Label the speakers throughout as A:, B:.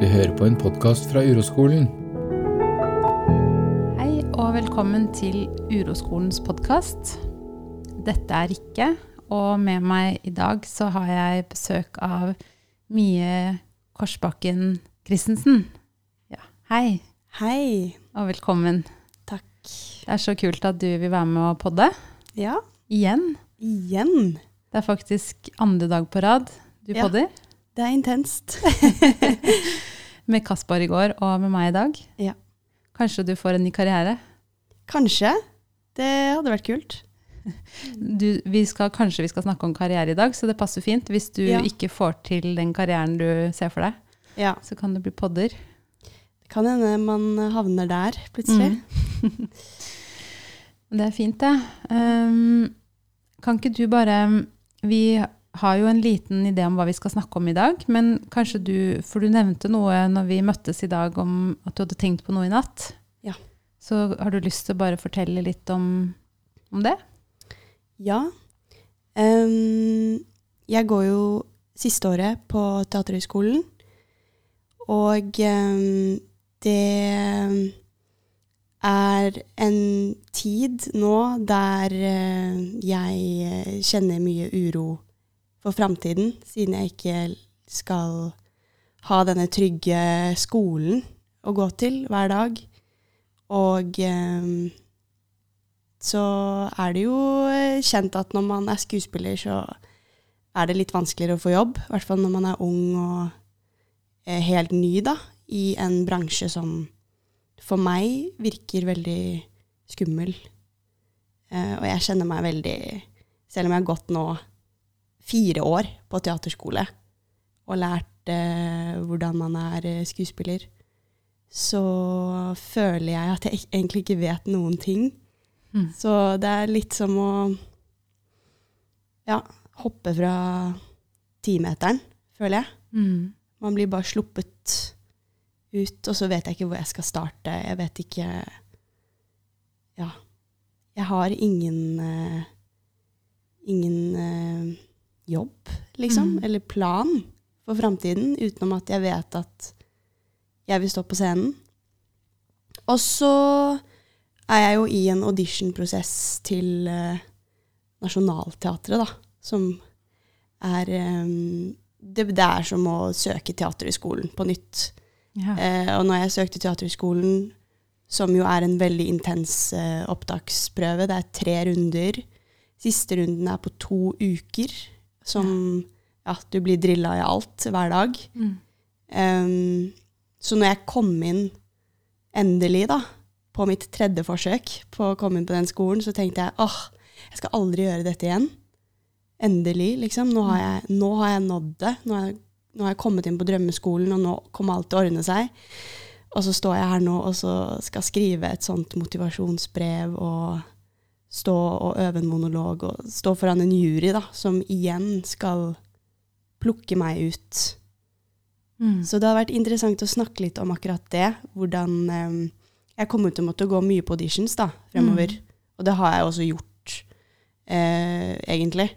A: Du hører på en podkast fra Uroskolen.
B: Hei og velkommen til Uroskolens podkast. Dette er Rikke, og med meg i dag så har jeg besøk av Mie Korsbakken Christensen. Ja, hei
C: Hei.
B: og velkommen.
C: Takk.
B: Det er så kult at du vil være med å podde.
C: Ja,
B: Igjen.
C: igjen.
B: Det er faktisk andre dag på rad du
C: Ja.
B: podder.
C: Det er intenst.
B: Med Kaspar i går og med meg i dag.
C: Ja.
B: Kanskje du får en ny karriere?
C: Kanskje. Det hadde vært kult.
B: Du, vi skal, kanskje vi skal snakke om karriere i dag, så det passer fint. Hvis du
C: Ja.
B: ikke får til den karrieren du ser for deg,
C: Ja.
B: så kan det bli podder.
C: Det kan hende man havner der plutselig.
B: Mm. Det er fint, det. Um, kan ikke du bare Vi har jo en liten idé om hva vi skal snakke om i dag, men kanskje du For du nevnte noe når vi møttes i dag om at du hadde tenkt på noe i natt.
C: Ja.
B: Så har du lyst til å bare fortelle litt om, om det?
C: Ja. Um, jeg går jo siste året på Teaterhøgskolen, og um, det er en tid nå der eh, jeg kjenner mye uro for framtiden, siden jeg ikke skal ha denne trygge skolen å gå til hver dag. Og eh, så er det jo eh, kjent at når man er skuespiller, så er det litt vanskeligere å få jobb. I hvert fall når man er ung og er helt ny da, i en bransje som for meg virker veldig skummel. Eh, og jeg kjenner meg veldig Selv om jeg har gått nå fire år på teaterskole og lært eh, hvordan man er eh, skuespiller, så føler jeg at jeg egentlig ikke vet noen ting.
B: Mm.
C: Så det er litt som å ja, hoppe fra timeteren, føler jeg.
B: Mm.
C: Man blir bare sluppet ut, og så vet jeg ikke hvor jeg skal starte. Jeg vet ikke Ja. Jeg har ingen uh, Ingen eh, jobb, liksom,
B: Mm.
C: eller plan for framtiden, utenom at jeg vet at jeg vil stå på scenen. Og så er jeg jo i en auditionprosess til uh, Nationaltheatret, da, som er um, det, det er som å søke Teaterhøgskolen på nytt.
B: Ja.
C: Uh, og når jeg søkte Teaterhøgskolen, som jo er en veldig intens uh, opptaksprøve, det er tre runder. Siste runden er på to uker, som ja, du blir drilla i alt hver dag.
B: Mm.
C: Um, så når jeg kom inn endelig, da, på mitt tredje forsøk på å komme inn på den skolen, så tenkte jeg åh, jeg skal aldri gjøre dette igjen. Endelig, liksom. Nå har jeg, nå har jeg nådd det. Nå har jeg, nå har jeg kommet inn på drømmeskolen, og nå kommer alt til å ordne seg. Og så står jeg her nå og så skal skrive et sånt motivasjonsbrev og stå og øve en monolog og stå foran en jury da, som igjen skal plukke meg ut.
B: Mm.
C: Så det har vært interessant å snakke litt om akkurat det. Hvordan um, Jeg kommer til å måtte gå mye på auditions da, fremover. Og det har jeg også gjort, eh, egentlig.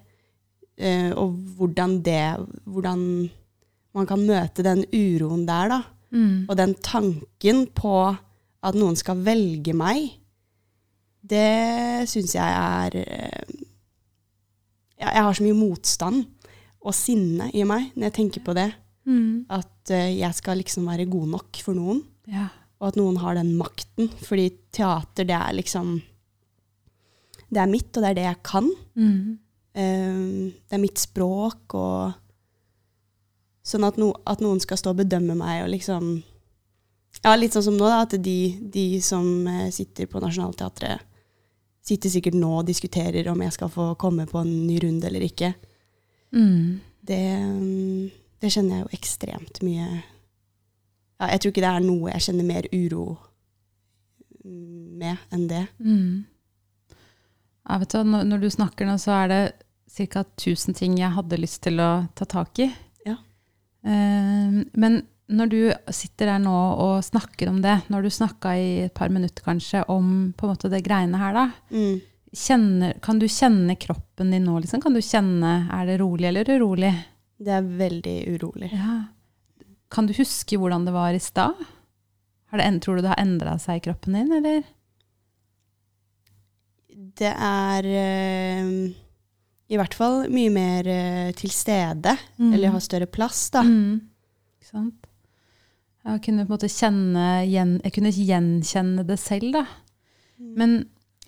C: Eh, og hvordan det Hvordan man kan møte den uroen der, da.
B: Mm.
C: Og den tanken på at noen skal velge meg, det syns jeg er eh, ja, Jeg har så mye motstand og sinne i meg når jeg tenker på det.
B: Mm.
C: At eh, jeg skal liksom være god nok for noen,
B: Ja.
C: og at noen har den makten. Fordi teater, det er liksom Det er mitt, og det er det jeg kan.
B: Mm.
C: Um, det er mitt språk, og Sånn at, no, at noen skal stå og bedømme meg og liksom Ja, litt sånn som nå, da, at de, de som eh, sitter på Nationaltheatret, sitter sikkert nå og diskuterer om jeg skal få komme på en ny runde eller ikke.
B: Mm.
C: Det, mm, det kjenner jeg jo ekstremt mye ja, Jeg tror ikke det er noe jeg kjenner mer uro med enn det.
B: Mm. Ja, vet du, når, når du snakker nå, så er det ca. 1000 ting jeg hadde lyst til å ta tak i.
C: Ja.
B: Eh, men når du sitter der nå og snakker om det, når du snakka i et par minutter kanskje om på en måte det greiene her, da,
C: Mm.
B: kjenner, kan du kjenne kroppen din nå? Liksom? Kan du kjenne Er det rolig eller urolig?
C: Det er veldig urolig.
B: Ja. kan du huske hvordan det var i stad? Tror du det har endra seg i kroppen din, eller?
C: Det er øh, i hvert fall mye mer øh, til stede, eller har større plass, da.
B: Mm. Ikke sant? Jeg kunne på en måte kjenne gjen, Jeg kunne gjenkjenne det selv, da. Men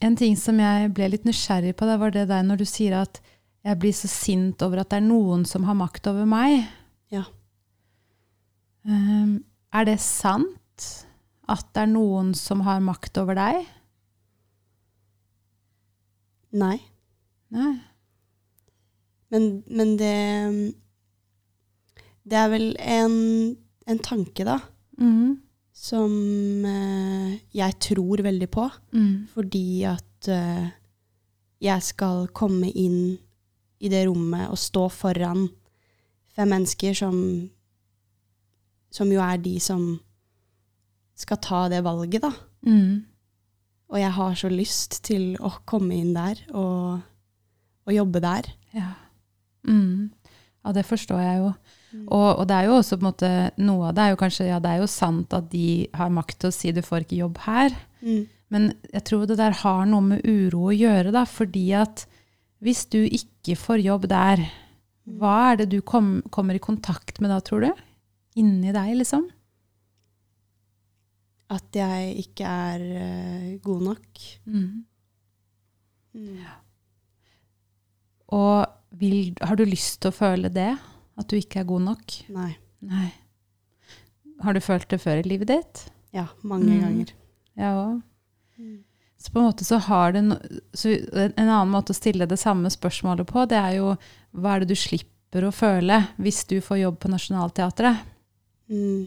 B: en ting som jeg ble litt nysgjerrig på, det var det der når du sier at jeg blir så sint over at det er noen som har makt over meg.
C: Ja.
B: Um, er det sant at det er noen som har makt over deg?
C: Nei.
B: Nei.
C: Men, men det Det er vel en, en tanke, da,
B: Mm.
C: som eh, jeg tror veldig på.
B: Mm.
C: Fordi at eh, jeg skal komme inn i det rommet og stå foran fem mennesker som Som jo er de som skal ta det valget, da.
B: Mm.
C: Og jeg har så lyst til å komme inn der og, og jobbe der.
B: Ja. Mm. ja, det forstår jeg jo. Og, og det er jo også på en måte noe av det er jo kanskje Ja, det er jo sant at de har makt til å si du får ikke jobb her.
C: Mm.
B: Men jeg tror det der har noe med uro å gjøre, da. Fordi at hvis du ikke får jobb der, hva er det du kom, kommer i kontakt med da, tror du? Inni deg, liksom?
C: At jeg ikke er uh, god nok.
B: Mm.
C: Mm.
B: Og vil, har du lyst til å føle det? At du ikke er god nok?
C: Nei.
B: Nei. Har du følt det før i livet ditt?
C: Ja, mange
B: Mm.
C: ganger.
B: Jeg òg. Så på en måte så har det no, så En en annen måte å stille det samme spørsmålet på, det er jo hva er det du slipper å føle hvis du får jobb på Nationaltheatret?
C: Mm.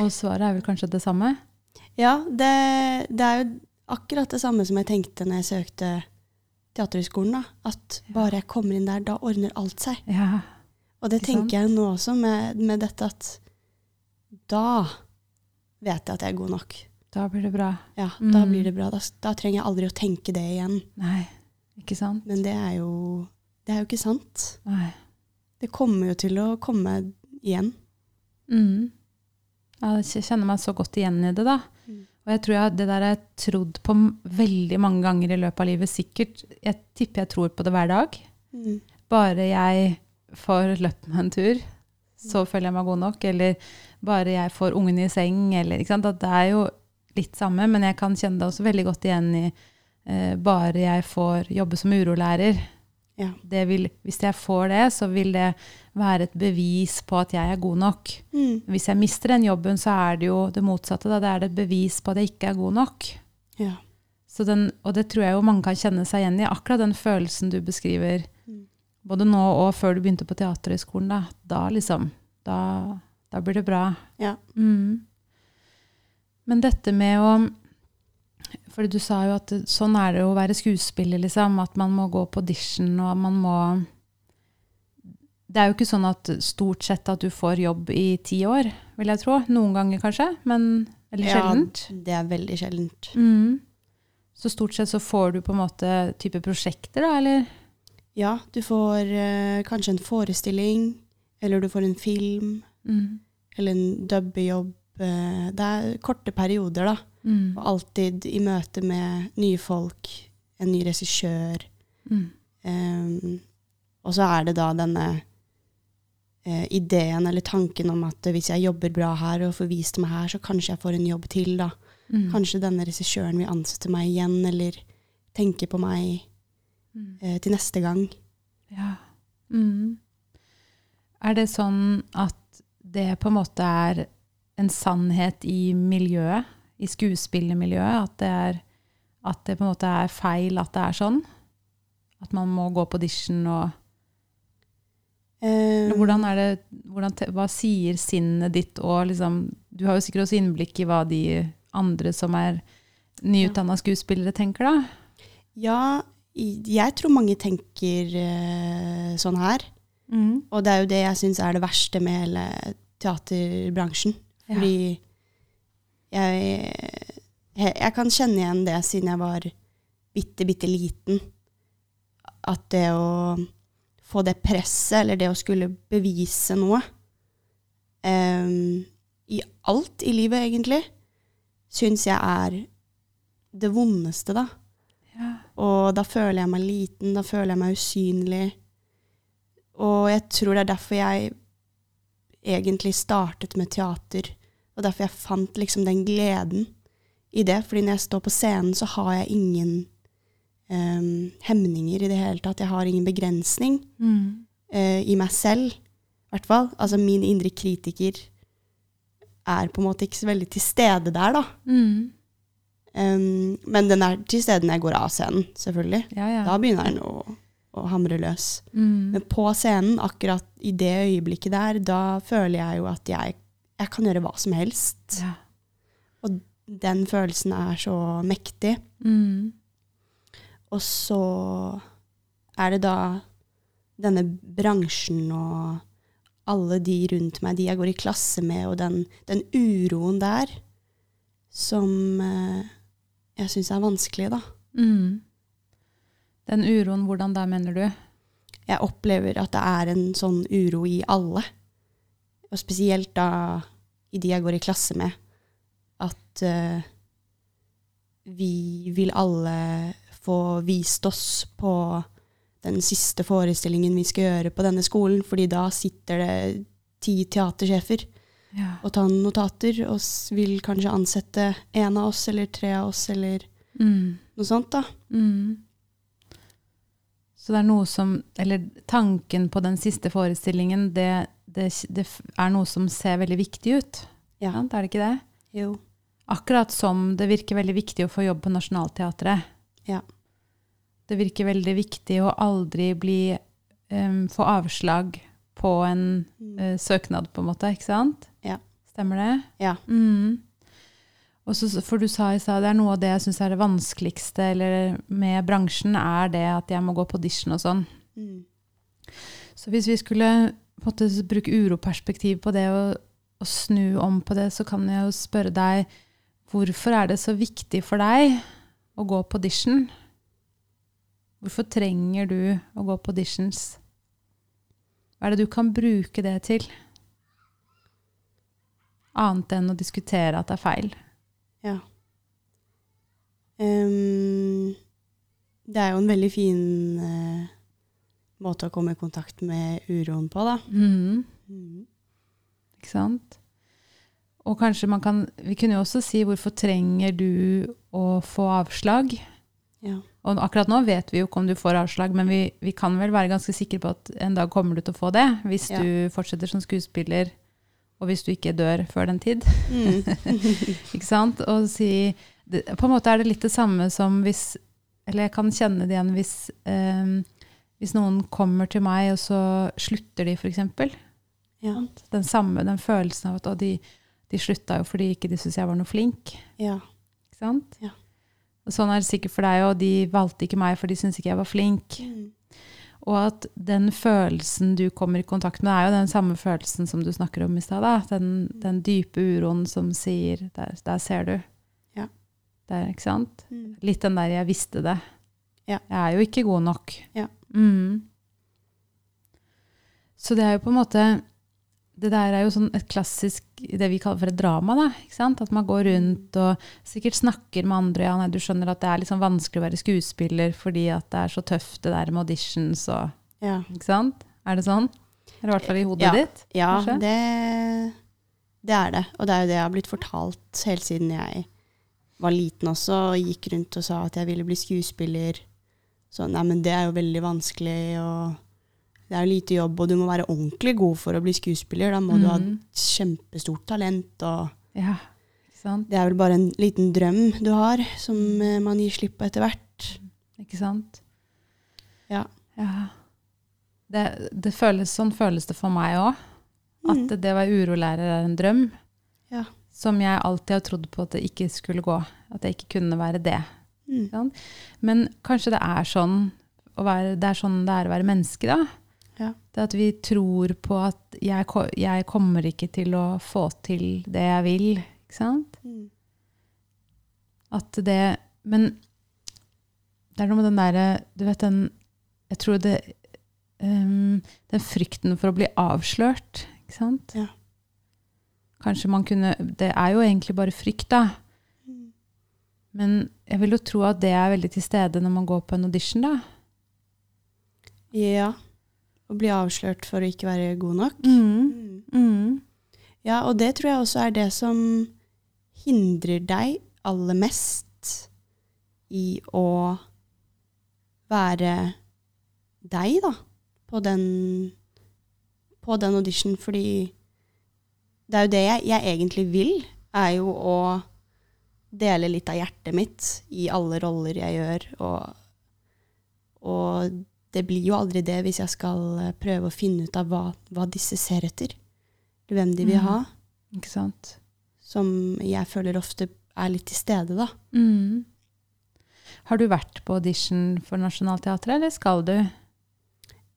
B: Og svaret er vel kanskje det samme?
C: Ja, det, det er jo akkurat det samme som jeg tenkte når jeg søkte Teaterhøgskolen. At bare jeg kommer inn der, da ordner alt seg.
B: Ja.
C: Og det tenker jeg nå også med, med dette at da vet jeg at jeg er god nok.
B: Da blir det bra.
C: Ja, da
B: Mm.
C: blir det bra. Da, da trenger jeg aldri å tenke det igjen.
B: Nei, ikke sant?
C: Men det er jo, det er jo ikke sant.
B: Nei.
C: Det kommer jo til å komme igjen.
B: Mm. Jeg kjenner meg så godt igjen i det, da.
C: Mm.
B: Og jeg tror jeg, det der har jeg trodd på veldig mange ganger i løpet av livet. Sikkert. Jeg tipper jeg tror på det hver dag.
C: Mm.
B: Bare jeg får løpt meg en tur, så føler jeg meg god nok. Eller bare jeg får ungen i seng, eller ikke sant. At det er jo litt samme, men jeg kan kjenne det også veldig godt igjen i eh, bare jeg får jobbe som urolærer.
C: Ja.
B: Det vil, hvis jeg får det, så vil det være et bevis på at jeg er god nok.
C: Mm.
B: Hvis jeg mister den jobben, så er det jo det motsatte. Da. Det er det et bevis på at jeg ikke er god nok.
C: Ja.
B: Så den, og det tror jeg jo mange kan kjenne seg igjen i. Akkurat den følelsen du beskriver,
C: Mm.
B: Både nå og før du begynte på Teaterhøgskolen. Da, da liksom. Da, da blir det bra.
C: Ja.
B: Mm. Men dette med å For du sa jo at sånn er det å være skuespiller, liksom. At man må gå på audition, og man må Det er jo ikke sånn at stort sett at du får jobb i ti år, vil jeg tro. Noen ganger kanskje, men veldig sjeldent.
C: Ja, det er veldig sjeldent.
B: Mm. Så stort sett så får du på en måte type prosjekter, da, eller?
C: Ja, du får eh, kanskje en forestilling, eller du får en film,
B: Mm.
C: eller en dubbejobb. eh, det er korte perioder, da.
B: Mm.
C: Og alltid i møte med nye folk, en ny regissør.
B: Mm.
C: Um, og så er det da denne eh, ideen eller tanken om at hvis jeg jobber bra her og får vist meg her, så kanskje jeg får en jobb til, da.
B: Mm.
C: Kanskje denne regissøren vil ansette meg igjen, eller tenke på meg
B: Mm.
C: eh, til neste gang.
B: Ja. Mm. Er det sånn at det på en måte er en sannhet i miljøet, i skuespillermiljøet, at det, er, at det på en måte er feil at det er sånn? At man må gå på audition og
C: Eh,
B: Hvordan er det, hvordan, hva sier sinnet ditt og liksom Du har jo sikkert også innblikk i hva de andre som er nyutdanna skuespillere, tenker, da?
C: Ja, jeg tror mange tenker uh, sånn her.
B: Mm.
C: Og det er jo det jeg syns er det verste med hele teaterbransjen.
B: Ja.
C: Fordi jeg, jeg, kan kjenne igjen det siden jeg var bitte, bitte liten. At det å få det presset, eller det å skulle bevise noe, um, i alt i livet, egentlig, syns jeg er det vondeste, da.
B: Ja.
C: Og da føler jeg meg liten, da føler jeg meg usynlig. Og jeg tror det er derfor jeg egentlig startet med teater, og derfor jeg fant liksom den gleden i det. Fordi når jeg står på scenen, så har jeg ingen um, hemninger i det hele tatt. Jeg har ingen begrensning
B: Mm.
C: uh, i meg selv, i hvert fall. Altså min indre kritiker er på en måte ikke så veldig til stede der, da.
B: Mm.
C: Em, men den er til stede når jeg går av scenen, selvfølgelig.
B: Ja, ja.
C: Da begynner den å, å hamre løs.
B: Mm.
C: Men på scenen, akkurat i det øyeblikket der, da føler jeg jo at jeg, jeg kan gjøre hva som helst.
B: ja.
C: Den følelsen er så mektig.
B: Mm.
C: Og så er det da denne bransjen og alle de rundt meg, de jeg går i klasse med, og den, den uroen der, som eh, jeg syns er vanskelig, da.
B: Mm. Den uroen, hvordan da, mener du?
C: Jeg opplever at det er en sånn uro i alle. Og spesielt da i de jeg går i klasse med. At uh, vi vil alle få vist oss på den siste forestillingen vi skal gjøre på denne skolen, fordi da sitter det ti teatersjefer
B: Ja.
C: og tar notater, og vil kanskje ansette en av oss eller tre av oss, eller
B: Mm.
C: noe sånt, da.
B: Mm. Så det er noe som Eller tanken på den siste forestillingen, det, det, det er noe som ser veldig viktig ut.
C: Ja.
B: Sant? Er det ikke det?
C: Jo.
B: Akkurat som det virker veldig viktig å få jobb på Nationaltheatret.
C: Ja.
B: Det virker veldig viktig å aldri bli um, få avslag på en eh, søknad, på en måte, ikke sant? Stemmer det?
C: Ja.
B: Mm. Og så, for du sa i stad, det er noe av det jeg syns er det vanskeligste eller med bransjen, er det at jeg må gå på audition og sånn.
C: Mm.
B: Så hvis vi skulle måte bruke uroperspektiv på det og, og snu om på det, så kan jeg jo spørre deg hvorfor er det så viktig for deg å gå på audition? Hvorfor trenger du å gå på auditions? Hva er det du kan bruke det til? Annet enn å diskutere at det er feil.
C: Ja. Um, det er jo en veldig fin uh, måte å komme i kontakt med uroen på, da.
B: Mm.
C: Mm.
B: Ikke sant? Og kanskje man kan Vi kunne jo også si hvorfor trenger du å få avslag?
C: Ja.
B: Og akkurat nå vet vi jo ikke om du får avslag, men vi, vi kan vel være ganske sikre på at en dag kommer du til å få det, hvis
C: Ja.
B: du fortsetter som skuespiller, og hvis du ikke dør før den tid.
C: Mm.
B: Ikke sant? Og si det, På en måte er det litt det samme som hvis Eller jeg kan kjenne det igjen hvis, eh, hvis noen kommer til meg, og så slutter de, f.eks.
C: ja.
B: Den samme den følelsen av at å, de, de slutta jo fordi ikke de syntes jeg var noe flink.
C: ja.
B: Ikke sant?
C: Ja.
B: Og sånn er det sikkert for deg òg. De valgte ikke meg, for de syntes ikke jeg var flink.
C: Mm.
B: Og at den følelsen du kommer i kontakt med, er jo den samme følelsen som du snakker om i stad. Den, den dype uroen som sier Der, der ser du.
C: Ja.
B: Der, ikke sant?
C: Mm.
B: Litt den der 'jeg visste det'.
C: Ja.
B: Jeg er jo ikke god nok.
C: Ja.
B: Mm. Så det er jo på en måte Det der er jo sånn et klassisk det vi kaller for et drama. da, ikke sant? At man går rundt og sikkert snakker med andre. ja, nei, Du skjønner at det er litt sånn vanskelig å være skuespiller fordi at det er så tøft det der med auditions og
C: Ja.
B: Ikke sant? Er det sånn? Eller i hvert fall i hodet
C: Ja.
B: ditt?
C: ja, det, det er det. Og det er jo det jeg har blitt fortalt helt siden jeg var liten også, og gikk rundt og sa at jeg ville bli skuespiller. Så nei, men det er jo veldig vanskelig, og det er jo lite jobb, og du må være ordentlig god for å bli skuespiller. Da må du ha et kjempestort talent, og
B: Ja,
C: det er vel bare en liten drøm du har, som eh, man gir slipp på etter hvert.
B: Ikke sant?
C: Ja.
B: Ja. Det, det føles, sånn føles det for meg òg. At
C: mm.
B: det å være urolærer er en drøm.
C: Ja.
B: Som jeg alltid har trodd på at det ikke skulle gå. At jeg ikke kunne være det.
C: Mm.
B: Men kanskje det er sånn være, det er sånn det er å være menneske, da.
C: Ja.
B: Det at vi tror på at jeg, jeg kommer ikke til å få til det jeg vil. Ikke sant?
C: Mm.
B: At det Men det er noe med den derre Du vet den Jeg tror det um, Den frykten for å bli avslørt, ikke sant?
C: Ja.
B: Kanskje man kunne Det er jo egentlig bare frykt, da. Men jeg vil jo tro at det er veldig til stede når man går på en audition, da.
C: Ja. Å bli avslørt for å ikke være god nok.
B: Mm. Mm.
C: Ja, og det tror jeg også er det som hindrer deg aller mest i å være deg, da, på den, på den audition, fordi det er jo det jeg, jeg egentlig vil, er jo å dele litt av hjertet mitt i alle roller jeg gjør, og, og det blir jo aldri det hvis jeg skal eh, prøve å finne ut av hva, hva disse ser etter, hvem de vil
B: Mm.
C: ha,
B: Ikke sant?
C: som jeg føler ofte er litt til stede, da.
B: Mm. Har du vært på audition for Nationaltheatret, eller skal du?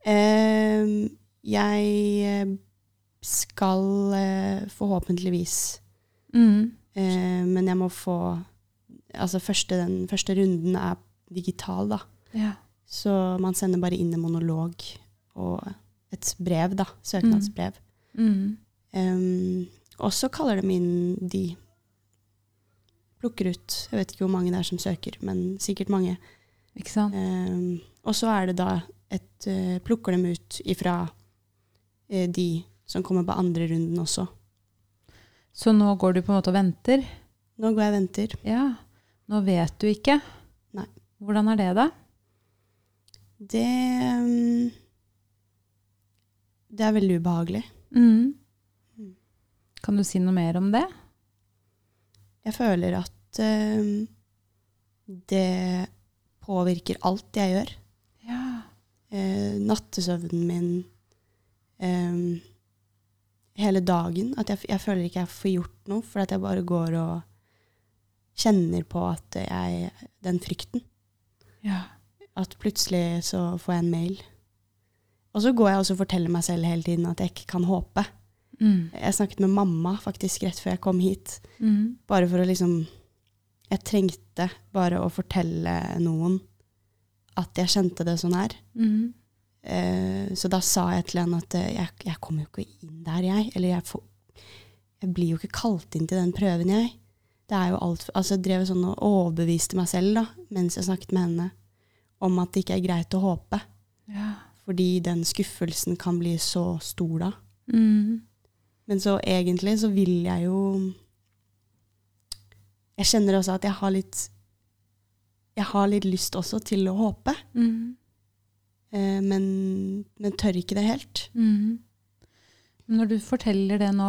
C: Eh, jeg skal eh, forhåpentligvis
B: Mm.
C: eh, Men jeg må få Altså, første, den første runden er digital, da.
B: Ja.
C: Så man sender bare inn en monolog og et brev, da. Søknadsbrev.
B: Mm.
C: Um, og så kaller de inn de Plukker ut Jeg vet ikke hvor mange det er som søker, men sikkert mange.
B: Ikke sant?
C: Um, og så er det da et uh, Plukker dem ut ifra uh, de som kommer på andre runden også.
B: Så nå går du på en måte og venter?
C: Nå går jeg og venter.
B: Ja. Nå vet du ikke?
C: Nei.
B: Hvordan er det, da?
C: Det ehm, Det er veldig ubehagelig.
B: Mm.
C: Mm.
B: Kan du si noe mer om det?
C: Jeg føler at uh, det påvirker alt jeg gjør.
B: Ja.
C: Uh, nattesøvnen min, ehm, hele dagen. At jeg, jeg føler ikke jeg får gjort noe, for at jeg bare går og kjenner på at jeg Den frykten.
B: ja.
C: At plutselig så får jeg en mail. Og så går jeg også og forteller meg selv hele tiden at jeg ikke kan håpe.
B: Mm.
C: Jeg snakket med mamma faktisk rett før jeg kom hit,
B: Mm.
C: bare for å liksom Jeg trengte bare å fortelle noen at jeg kjente det sånn her.
B: Mm.
C: Eh, så da sa jeg til henne at eh, jeg, jeg kommer jo ikke inn der, jeg. Eller jeg, får, jeg blir jo ikke kalt inn til den prøven, jeg. Det er jo alt, altså Jeg drev sånn og overbeviste meg selv da, mens jeg snakket med henne, om at det ikke er greit å håpe.
B: Ja.
C: Fordi den skuffelsen kan bli så stor da.
B: Mm.
C: Men så egentlig så vil jeg jo Jeg kjenner også at jeg har litt Jeg har litt lyst også til å håpe,
B: Mm.
C: eh, men, men tør ikke det helt.
B: Mm. Når du forteller det nå,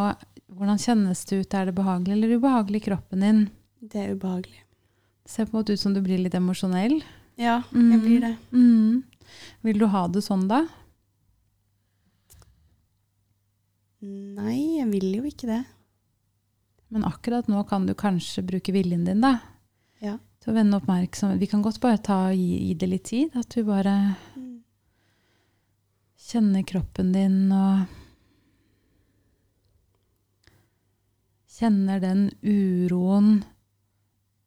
B: hvordan kjennes det ut? Er det behagelig eller ubehagelig i kroppen din?
C: Det er ubehagelig.
B: Det ser på en måte ut som du blir litt emosjonell.
C: Ja,
B: Mm.
C: jeg blir det.
B: Mm. Vil du ha det sånn, da?
C: Nei, jeg vil jo ikke det.
B: Men akkurat nå kan du kanskje bruke viljen din, da.
C: Ja.
B: Til å vende oppmerksomhet. Vi kan godt bare ta, gi, gi det litt tid. At du bare kjenner kroppen din og Kjenner den uroen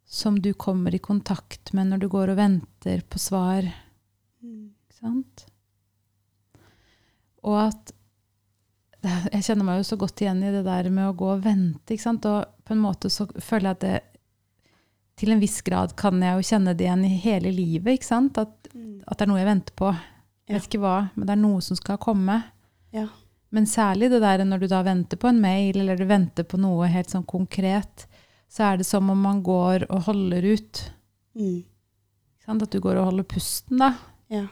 B: som du kommer i kontakt med når du går og venter på svar. Ikke sant? Og at Jeg kjenner meg jo så godt igjen i det der med å gå og vente. Ikke sant? Og på en måte så føler jeg at det til en viss grad kan jeg jo kjenne det igjen i hele livet. Ikke sant? At, at det er noe jeg venter på. Jeg vet ikke hva, men det er noe som skal komme.
C: Ja.
B: Men særlig det der når du da venter på en mail, eller du venter på noe helt sånn konkret, så er det som om man går og holder ut.
C: Mm.
B: At du går og holder pusten, da.
C: Ja.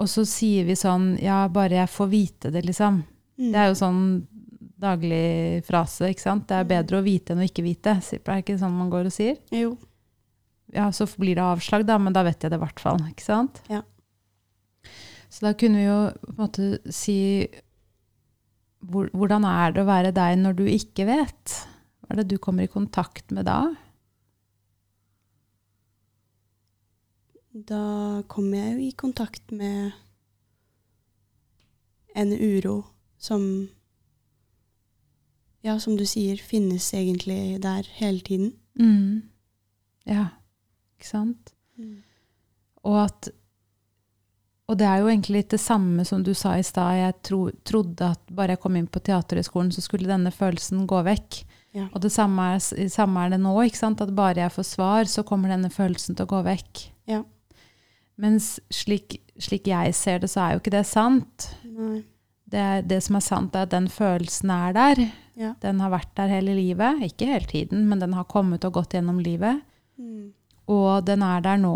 B: Og så sier vi sånn Ja, bare jeg får vite det, liksom.
C: Mm.
B: Det er jo sånn daglig frase, ikke sant. Det er bedre å vite enn å ikke vite. Det Er ikke sånn man går og sier?
C: Jo.
B: Ja, så blir det avslag, da, men da vet jeg det i hvert fall. Ikke sant?
C: Ja.
B: Så da kunne vi jo på en måte si Hvordan er det å være deg når du ikke vet? Hva er det du kommer i kontakt med da?
C: Da kommer jeg jo i kontakt med en uro som Ja, som du sier, finnes egentlig der hele tiden.
B: Mm. Ja, ikke sant? Og at Og det er jo egentlig litt det samme som du sa i stad. Jeg tro, trodde at bare jeg kom inn på Teaterhøgskolen, så skulle denne følelsen gå vekk.
C: Ja.
B: Og det samme er, samme er det nå. ikke sant? At bare jeg får svar, så kommer denne følelsen til å gå vekk.
C: Ja.
B: Mens slik, slik jeg ser det, så er jo ikke det sant.
C: Nei.
B: Det, det som er sant, er at den følelsen er der.
C: Ja.
B: Den har vært der hele livet. Ikke hele tiden, men den har kommet og gått gjennom livet.
C: Mm.
B: Og den er der nå,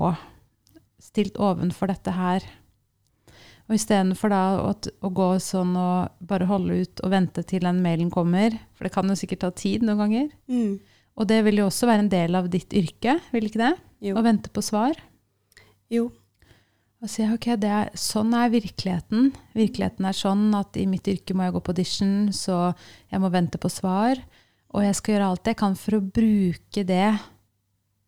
B: stilt ovenfor dette her. Og istedenfor da å, å gå sånn og bare holde ut og vente til den mailen kommer, for det kan jo sikkert ta tid noen ganger,
C: Mm.
B: og det vil jo også være en del av ditt yrke, vil ikke det?
C: Jo.
B: Å vente på svar.
C: jo.
B: Og si ok, det er, sånn er virkeligheten. Virkeligheten er sånn at i mitt yrke må jeg gå på audition, så jeg må vente på svar. Og jeg skal gjøre alt jeg kan for å bruke det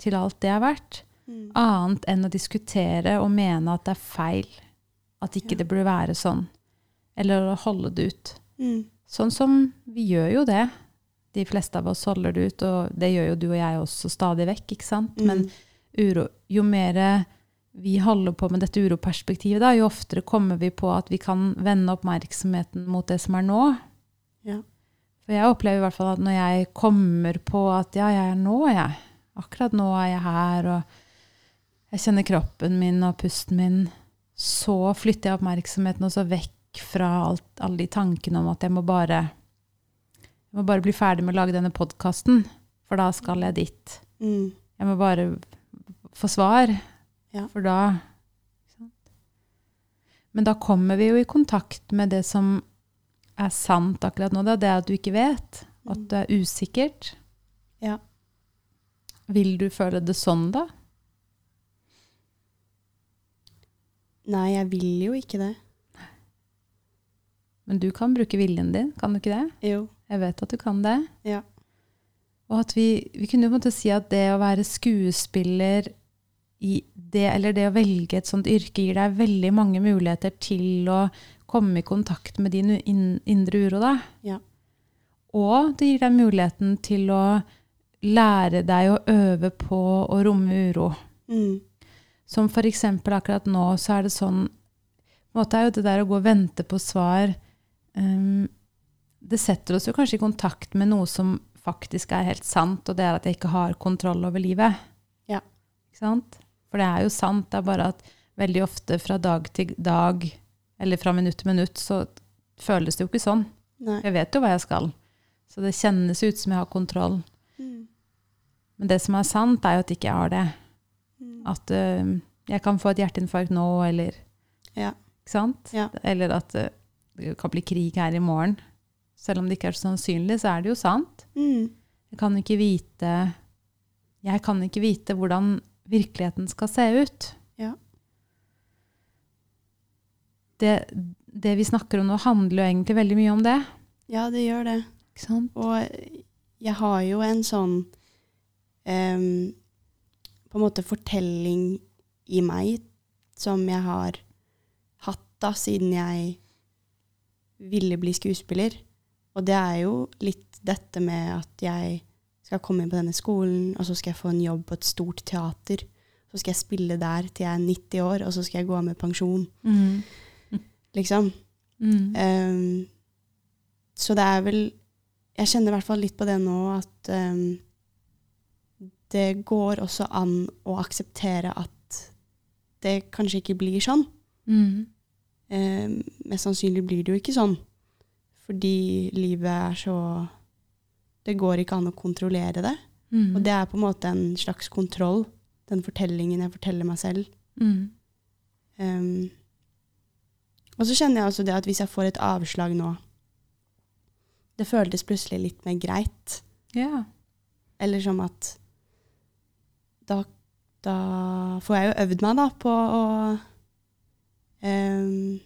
B: til alt det er verdt.
C: Mm.
B: Annet enn å diskutere og mene at det er feil. At ikke
C: Ja.
B: det burde være sånn. Eller å holde det ut.
C: Mm.
B: Sånn som vi gjør jo det. De fleste av oss holder det ut, og det gjør jo du og jeg også stadig vekk, ikke sant? Men
C: Mm.
B: uro, jo mer vi holder på med dette uroperspektivet, da, jo oftere kommer vi på at vi kan vende oppmerksomheten mot det som er nå.
C: Ja.
B: For jeg opplever i hvert fall at når jeg kommer på at ja, jeg er nå, jeg. Akkurat nå er jeg her, og jeg kjenner kroppen min og pusten min. Så flytter jeg oppmerksomheten også vekk fra alt, alle de tankene om at jeg må bare jeg må bare bli ferdig med å lage denne podkasten, for da skal jeg dit.
C: Mm.
B: Jeg må bare få svar,
C: Ja.
B: for da? Men da kommer vi jo i kontakt med det som er sant akkurat nå. da. Det er at du ikke vet, at
C: du
B: det er usikkert.
C: Ja.
B: Vil du føle det sånn, da?
C: Nei, jeg vil jo ikke det.
B: Men du kan bruke viljen din, kan du ikke det?
C: Jo.
B: Jeg vet at du kan det.
C: Ja.
B: Og at vi, vi kunne jo på en måte si at det å være skuespiller i det, eller det å velge et sånt yrke, gir deg veldig mange muligheter til å komme i kontakt med din indre uro. Da.
C: Ja.
B: Og det gir deg muligheten til å lære deg å øve på å romme uro.
C: Mm.
B: Som for eksempel akkurat nå, så er det sånn på en måte er jo det der å gå og vente på svar um, Det setter oss jo kanskje i kontakt med noe som faktisk er helt sant, og det er at jeg ikke har kontroll over livet.
C: Ja.
B: Ikke sant? For det er jo sant, det er bare at veldig ofte fra dag til dag, eller fra minutt til minutt, så føles det jo ikke sånn.
C: Nei.
B: Jeg vet jo hva jeg skal. Så det kjennes ut som jeg har kontroll.
C: Mm.
B: Men det som er sant, er jo at ikke jeg har det. At uh, jeg kan få et hjerteinfarkt nå, eller
C: Ja.
B: Ikke sant?
C: Ja.
B: Eller at uh, det kan bli krig her i morgen. Selv om det ikke er så sannsynlig, så er det jo sant.
C: Mm.
B: Jeg kan ikke vite Jeg kan ikke vite hvordan virkeligheten skal se ut.
C: Ja.
B: Det, det vi snakker om nå, handler jo egentlig veldig mye om det.
C: Ja, det gjør det.
B: Ikke sant?
C: Og jeg har jo en sånn em, På en måte fortelling i meg som jeg har hatt da siden jeg ville bli skuespiller. Og det er jo litt dette med at jeg skal komme inn på denne skolen, og så skal jeg få en jobb på et stort teater. Så skal jeg spille der til jeg er 90 år, og så skal jeg gå av med pensjon.
B: Mm.
C: Liksom.
B: Mm.
C: Um, så det er vel Jeg kjenner i hvert fall litt på det nå at ehm, det går også an å akseptere at det kanskje ikke blir sånn.
B: Mm.
C: Eh, mest sannsynlig blir det jo ikke sånn. Fordi livet er så Det går ikke an å kontrollere det.
B: Mm.
C: Og det er på en måte en slags kontroll, den fortellingen jeg forteller meg selv.
B: Mm.
C: Um, og så kjenner jeg også det at hvis jeg får et avslag nå Det føltes plutselig litt mer greit.
B: Ja.
C: Eller som at da, da får jeg jo øvd meg da på å um,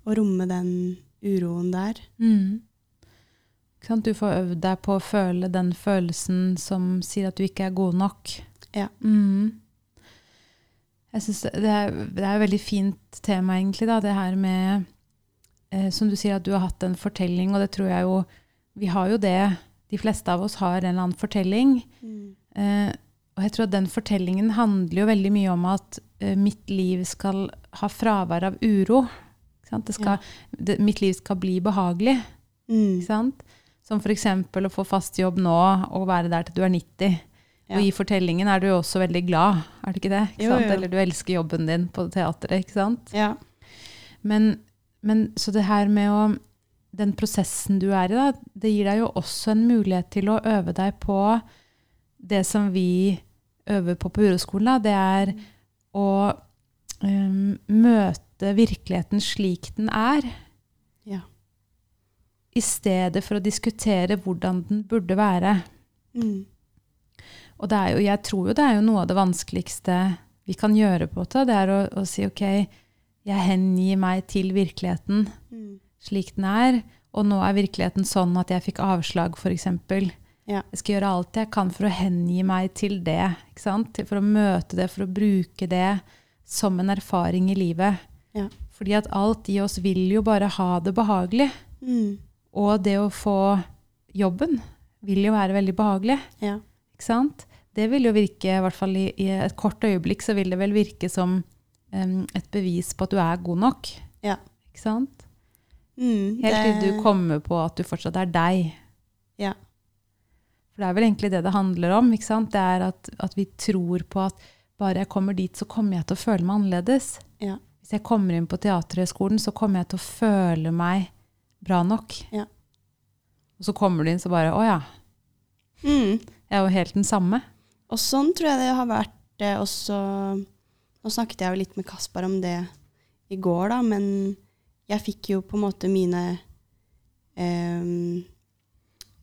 C: Å romme den uroen der.
B: Mm. Du får øvd deg på å føle den følelsen som sier at du ikke er god nok.
C: Ja.
B: Mm. Jeg synes det, er, det er et veldig fint tema, egentlig, da, det her med eh, Som du sier, at du har hatt en fortelling, og det tror jeg jo Vi har jo det. De fleste av oss har en eller annen fortelling. Eh, og jeg tror at den fortellingen handler jo veldig mye om at eh, mitt liv skal ha fravær av uro. Ikke sant? Det skal, mitt liv skal bli behagelig.
C: Mm.
B: Ikke sant? Som f.eks. å få fast jobb nå og være der til du er 90.
C: Ja.
B: Og i fortellingen er du jo også veldig glad, er du ikke det? Ikke
C: Jo,
B: sant?
C: jo.
B: Eller du elsker jobben din på teatret, ikke sant?
C: Ja.
B: Men, men så det her med å Den prosessen du er i, da, det gir deg jo også en mulighet til å øve deg på det som vi øver på på uroskolen. Det er å um, møte virkeligheten slik den er.
C: Ja.
B: I stedet for å diskutere hvordan den burde være.
C: Mm.
B: Og det er jo, jeg tror jo det er jo noe av det vanskeligste vi kan gjøre på det. Det er å, å si ok, jeg hengir meg til virkeligheten
C: Mm.
B: slik den er, og nå er virkeligheten sånn at jeg fikk avslag, f.eks.
C: Ja.
B: Jeg skal gjøre alt jeg kan for å hengi meg til det. For å møte det, for å bruke det som en erfaring i livet.
C: Ja.
B: Fordi at alt i oss vil jo bare ha det behagelig.
C: Mm.
B: Og det å få jobben vil jo være veldig behagelig.
C: Ja.
B: Ikke sant? Det vil jo virke, i hvert fall i, i et kort øyeblikk, så vil det vel virke som um, et bevis på at du er god nok.
C: Ja.
B: Ikke sant?
C: Mm.
B: Helt til du kommer på at du fortsatt er deg. For det er vel egentlig det det handler om. ikke sant? Det er at, at vi tror på at bare jeg kommer dit, så kommer jeg til å føle meg annerledes.
C: Ja.
B: Hvis jeg kommer inn på Teaterhøgskolen, så kommer jeg til å føle meg bra nok.
C: Ja.
B: Og så kommer du inn, så bare Å ja,
C: Mm.
B: jeg er jo helt den samme.
C: Og sånn tror jeg det har vært eh, også Nå snakket jeg jo litt med Kaspar om det i går, da, men jeg fikk jo på en måte mine eh,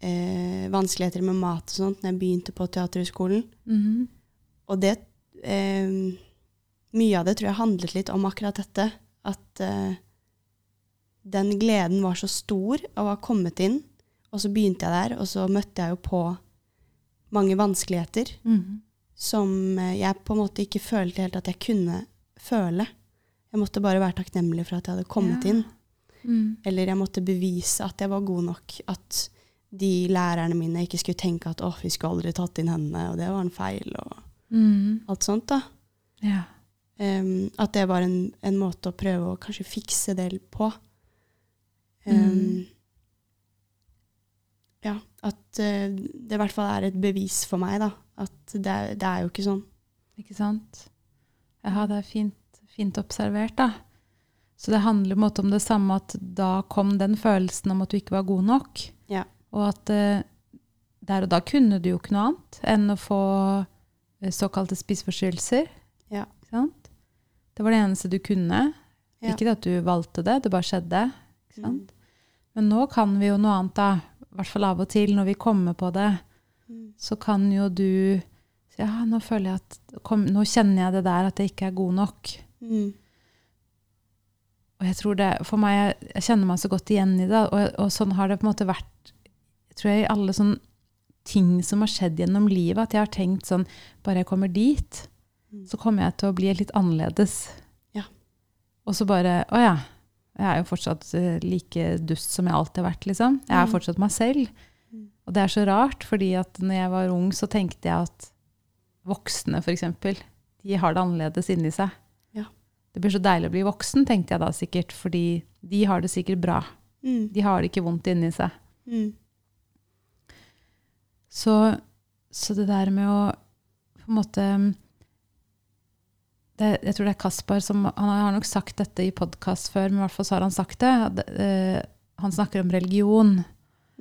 C: eh, vanskeligheter med mat og sånt når jeg begynte på Teaterhøgskolen.
B: Mhm.
C: Og det eh, Mye av det tror jeg handlet litt om akkurat dette. At eh, den gleden var så stor av å ha kommet inn, og så begynte jeg der, og så møtte jeg jo på mange vanskeligheter
B: Mhm.
C: som eh, jeg på en måte ikke følte helt at jeg kunne føle. Jeg måtte bare være takknemlig for at jeg hadde kommet
B: Ja.
C: inn.
B: Mm.
C: Eller jeg måtte bevise at jeg var god nok. At de lærerne mine ikke skulle tenke at åh, vi skulle aldri tatt inn henne, og det var en feil, og
B: mm.
C: alt sånt. da.
B: Ja.
C: Um, at det var en, en måte å prøve å kanskje fikse det på. Um,
B: Mm.
C: Ja, at uh, det i hvert fall er et bevis for meg, da. At det, det er jo ikke sånn.
B: Ikke sant? Ja, det er fint, fint observert, da. Så det handler på en måte om det samme, at da kom den følelsen om at du ikke var god nok. Og at eh, der og da kunne du jo ikke noe annet enn å få eh, såkalte spiseforstyrrelser.
C: Ja.
B: Det var det eneste du kunne.
C: Ja.
B: Ikke at du valgte det, det bare skjedde. Ikke
C: Mm.
B: Men nå kan vi jo noe annet, da. I hvert fall av og til når vi kommer på det
C: Mm.
B: så kan jo du si ja, nå føler jeg at kom, Nå kjenner jeg det der at jeg ikke er god nok.
C: Mm.
B: Og jeg tror det, for meg, jeg, kjenner meg så godt igjen i det, og, og sånn har det på en måte vært tror jeg i alle sånne ting som har skjedd gjennom livet, at jeg har tenkt sånn Bare jeg kommer dit,
C: Mm.
B: så kommer jeg til å bli litt annerledes.
C: Ja.
B: Og så bare Å ja. Jeg er jo fortsatt eh, like dust som jeg alltid har vært, liksom. Jeg er
C: Mm.
B: fortsatt meg selv.
C: Mm.
B: Og det er så rart, fordi at når jeg var ung, så tenkte jeg at voksne, f.eks., de har det annerledes inni seg.
C: Ja.
B: Det blir så deilig å bli voksen, tenkte jeg da sikkert, fordi de har det sikkert bra.
C: Mm.
B: De har det ikke vondt inni seg.
C: Mm.
B: Så, så det der med å på en måte det, Jeg tror det er Kaspar som Han har nok sagt dette i podkast før, men i hvert fall så har han sagt det. eh, han snakker om religion.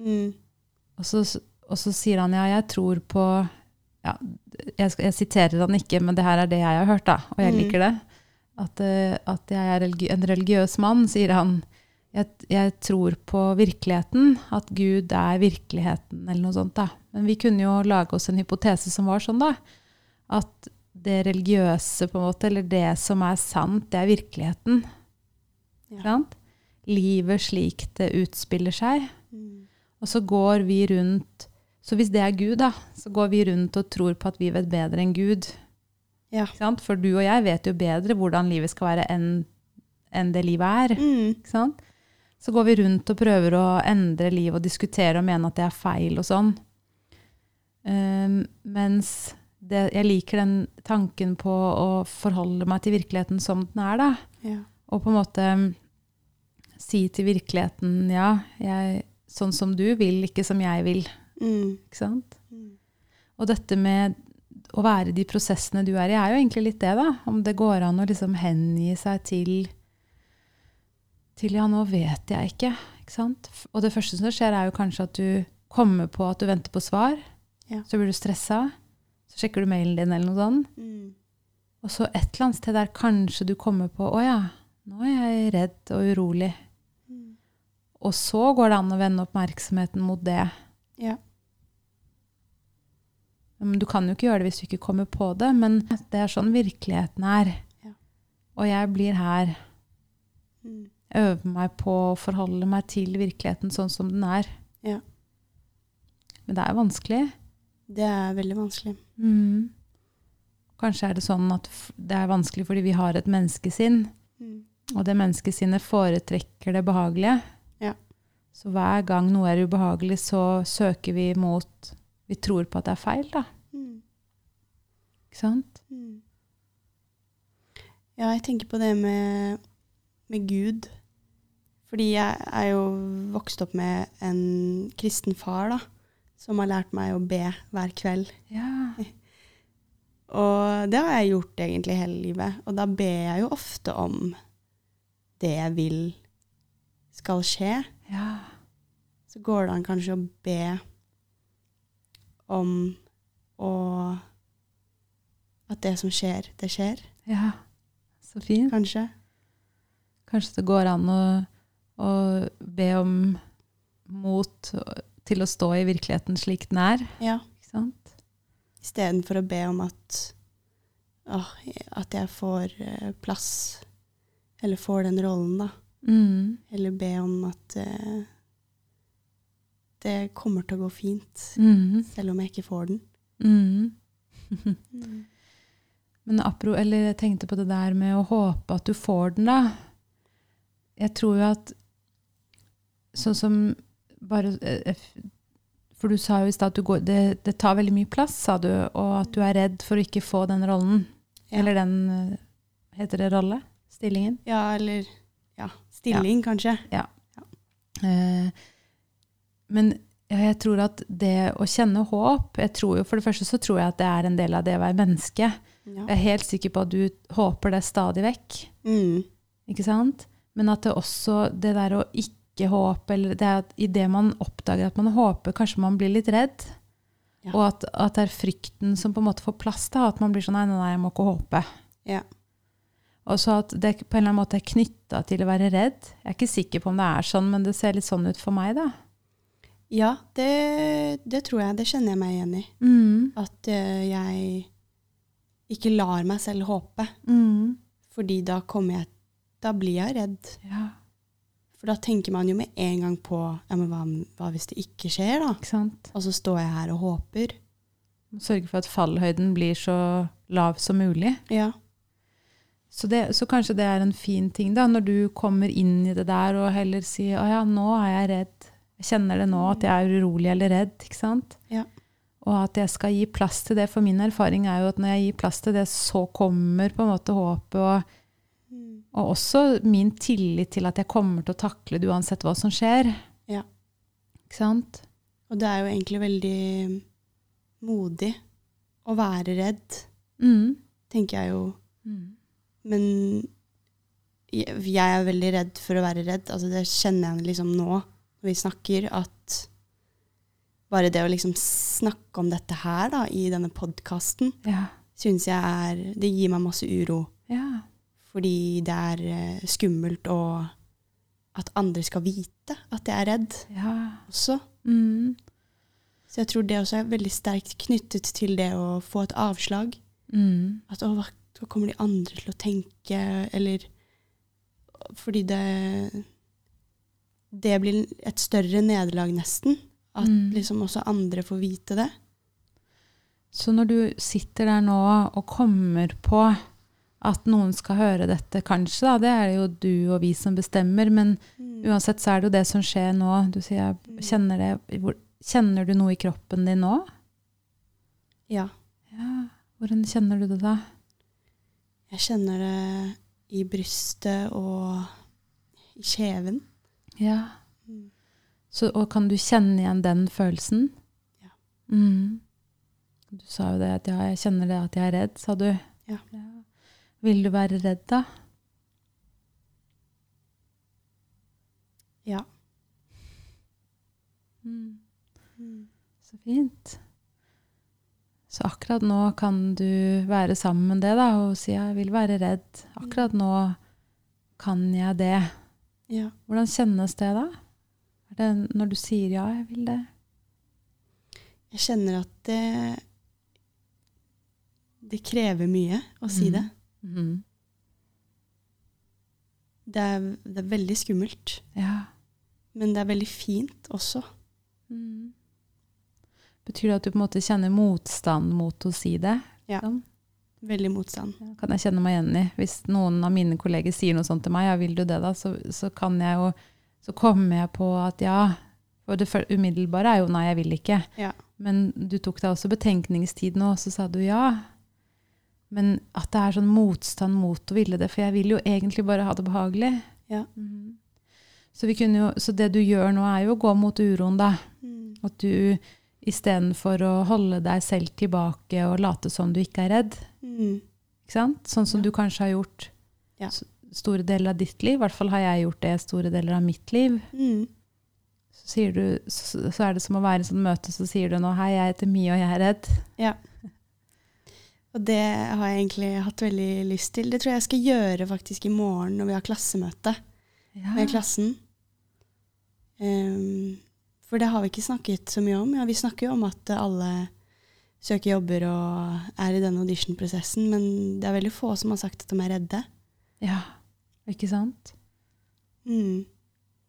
C: Mm.
B: Og så, og så sier han ja, jeg tror på ja, jeg, jeg siterer han ikke, men det her er det jeg har hørt, da, og jeg
C: Mm.
B: liker det. At, uh, at jeg er religi en religiøs mann, sier han. Jeg, jeg tror på virkeligheten, at Gud er virkeligheten, eller noe sånt. da. Men vi kunne jo lage oss en hypotese som var sånn, da. At det religiøse, på en måte, eller det som er sant, det er virkeligheten.
C: Ja.
B: Sant? Livet slik det utspiller seg.
C: Mm.
B: Og så går vi rundt Så hvis det er Gud, da, så går vi rundt og tror på at vi vet bedre enn Gud.
C: Ja.
B: For du og jeg vet jo bedre hvordan livet skal være enn enn det livet er.
C: Mm.
B: Så går vi rundt og prøver å endre livet og diskutere og mene at det er feil og sånn. Um, mens det, jeg liker den tanken på å forholde meg til virkeligheten som den er, da.
C: Ja.
B: Og på en måte um, si til virkeligheten ja, jeg, sånn som du vil, ikke som jeg vil.
C: Mm.
B: Ikke sant?
C: Mm.
B: Og dette med å være i de prosessene du er i, er jo egentlig litt det, da. Om det går an å liksom hengi seg til til ja, nå vet jeg ikke. ikke sant? Og det første som skjer, er jo kanskje at du kommer på at du venter på svar.
C: Ja.
B: Så blir du stressa. Så sjekker du mailen din, eller noe sånt.
C: Mm.
B: Og så et eller annet sted der kanskje du kommer på å ja, nå er jeg redd og urolig.
C: Mm.
B: Og så går det an å vende oppmerksomheten mot det.
C: Ja.
B: Men du kan jo ikke gjøre det hvis du ikke kommer på det, men det er sånn virkeligheten er.
C: Ja.
B: Og jeg blir her.
C: Mm.
B: Øver meg på å forholde meg til virkeligheten sånn som den er.
C: Ja.
B: Men det er vanskelig.
C: Det er veldig vanskelig.
B: Mm. Kanskje er det sånn at det er vanskelig fordi vi har et menneskesinn,
C: Mm.
B: og det menneskesinnet foretrekker det behagelige.
C: Ja.
B: Så hver gang noe er ubehagelig, så søker vi mot Vi tror på at det er feil, da.
C: Mm.
B: Ikke sant?
C: Mm. Ja, jeg tenker på det med, med Gud. Fordi jeg er jo vokst opp med en kristen far, da. Som har lært meg å be hver kveld.
B: Ja.
C: Og det har jeg gjort egentlig hele livet. Og da ber jeg jo ofte om det jeg vil skal skje.
B: Ja.
C: Så går det an kanskje å be om å At det som skjer, det skjer.
B: ja. Så fint.
C: Kanskje.
B: Kanskje det går an å, å be om mot til å stå i virkeligheten slik den er.
C: Ja.
B: Ikke sant?
C: Istedenfor å be om at, å, at jeg får eh, plass, eller får den rollen, da.
B: Mm.
C: Eller be om at uh, det kommer til å gå fint,
B: Mm.
C: selv om jeg ikke får den.
B: Mm. Men apro, eller jeg tenkte på det der med å håpe at du får den, da. Jeg tror jo at sånn som bare eh, For du sa jo i stad at du går, det, det tar veldig mye plass, sa du, og at du er redd for å ikke få den rollen.
C: Ja.
B: Eller den eh, Heter det rolle? Stillingen?
C: Ja, eller ja, stilling, kanskje.
B: Eh, men ja, jeg tror at det å kjenne håp jeg tror jo, For det første så tror jeg at det er en del av det å være menneske.
C: Ja.
B: Jeg er helt sikker på at du håper det stadig vekk.
C: Mm.
B: Ikke sant? Men at det også det der å ikke håpe, eller det at idet man oppdager at man håper, kanskje man blir litt redd.
C: Ja.
B: Og at, at det er frykten som på en måte får plass til at man blir sånn nei, nei, nei, jeg må ikke håpe.
C: Ja.
B: Og så at det på en eller annen måte er knytta til å være redd. Jeg er ikke sikker på om det er sånn, men det ser litt sånn ut for meg, da.
C: Ja, det, det tror jeg. Det kjenner jeg meg igjen i.
B: Mm.
C: At uh, jeg ikke lar meg selv håpe.
B: Mm.
C: Fordi da kommer jeg Da blir jeg redd.
B: Ja,
C: For da tenker man jo med en gang på ja, men hva, hva hvis det ikke skjer, da?
B: ikke?
C: Og så står jeg her og håper.
B: Sørge for at fallhøyden blir så lav som mulig.
C: Ja.
B: Så, det, så kanskje det er en fin ting, da, når du kommer inn i det der og heller sier å ja, nå er jeg redd. Jeg kjenner det nå, at jeg er urolig eller redd. ikke sant?
C: Ja.
B: Og at jeg skal gi plass til det. For min erfaring er jo at når jeg gir plass til det, så kommer på en måte håpet. Og. Og også min tillit til at jeg kommer til å takle det uansett hva som skjer.
C: Ja.
B: Ikke sant?
C: Og det er jo egentlig veldig modig å være redd,
B: Mm.
C: tenker jeg jo.
B: Mm.
C: Men jeg, jeg er veldig redd for å være redd. Altså det kjenner jeg liksom nå når vi snakker, at bare det å liksom snakke om dette her da, i denne podkasten,
B: Ja.
C: syns jeg er Det gir meg masse uro.
B: ja.
C: Fordi det er eh, skummelt og at andre skal vite at jeg er redd
B: Ja.
C: også.
B: Mm.
C: Så jeg tror det også er veldig sterkt knyttet til det å få et avslag.
B: Mm.
C: At å, hva, hva kommer de andre til å tenke, eller Fordi det Det blir et større nederlag, nesten. At
B: Mm.
C: liksom også andre får vite det.
B: Så når du sitter der nå og kommer på at noen skal høre dette, kanskje, da, det er det jo du og vi som bestemmer, men uansett så er det jo det som skjer nå. Du sier jeg kjenner det hvor, Kjenner du noe i kroppen din nå?
C: Ja.
B: Ja. Hvordan kjenner du det da?
C: Jeg kjenner det i brystet og i kjeven.
B: Ja.
C: Mm.
B: Så, og kan du kjenne igjen den følelsen?
C: Ja.
B: Mm. Du sa jo det at ja, jeg kjenner det at jeg er redd, sa du.
C: Ja.
B: Vil du være redd da?
C: Ja.
B: Mm.
C: Mm.
B: Så fint. Så akkurat nå kan du være sammen med det da, og si jeg vil være redd. Akkurat nå kan jeg det.
C: Ja.
B: Hvordan kjennes det da? Er det når du sier ja, jeg vil det?
C: Jeg kjenner at det Det krever mye å si det.
B: Mhm.
C: Det er, det er veldig skummelt,
B: Ja.
C: men det er veldig fint også.
B: Mm. Betyr det at du på en måte kjenner motstand mot å si det?
C: Ja.
B: Sånn?
C: Veldig motstand.
B: Ja, kan jeg kjenne meg igjen i. Hvis noen av mine kolleger sier noe sånt til meg, ja, vil du det da, så, så kan jeg jo Så kommer jeg på at ja. Og det umiddelbare er jo nei, jeg vil ikke.
C: Ja.
B: Men du tok deg også betenkningstid nå, og så sa du ja. Men at det er sånn motstand mot å ville det, for jeg vil jo egentlig bare ha det behagelig.
C: Ja.
B: Mm. Så, jo, så det du gjør nå, er jo å gå mot uroen, da.
C: Mm.
B: At du istedenfor å holde deg selv tilbake og late som du ikke er redd,
C: Mm.
B: ikke sant? Sånn som
C: Ja.
B: du kanskje har gjort
C: Ja.
B: store deler av ditt liv. I hvert fall har jeg gjort det store deler av mitt liv.
C: Mm.
B: Så, du, så, så er det som å være i et sånt møte, så sier du nå hei, jeg heter Mie, og jeg er redd.
C: Ja. Og det har jeg egentlig hatt veldig lyst til. Det tror jeg jeg skal gjøre faktisk i morgen når vi har klassemøte
B: Ja.
C: med klassen. Um, for det har vi ikke snakket så mye om. Ja, vi snakker jo om at alle søker jobber og er i denne auditionprosessen, men det er veldig få som har sagt at de er redde.
B: ja. Ikke sant?
C: Mm.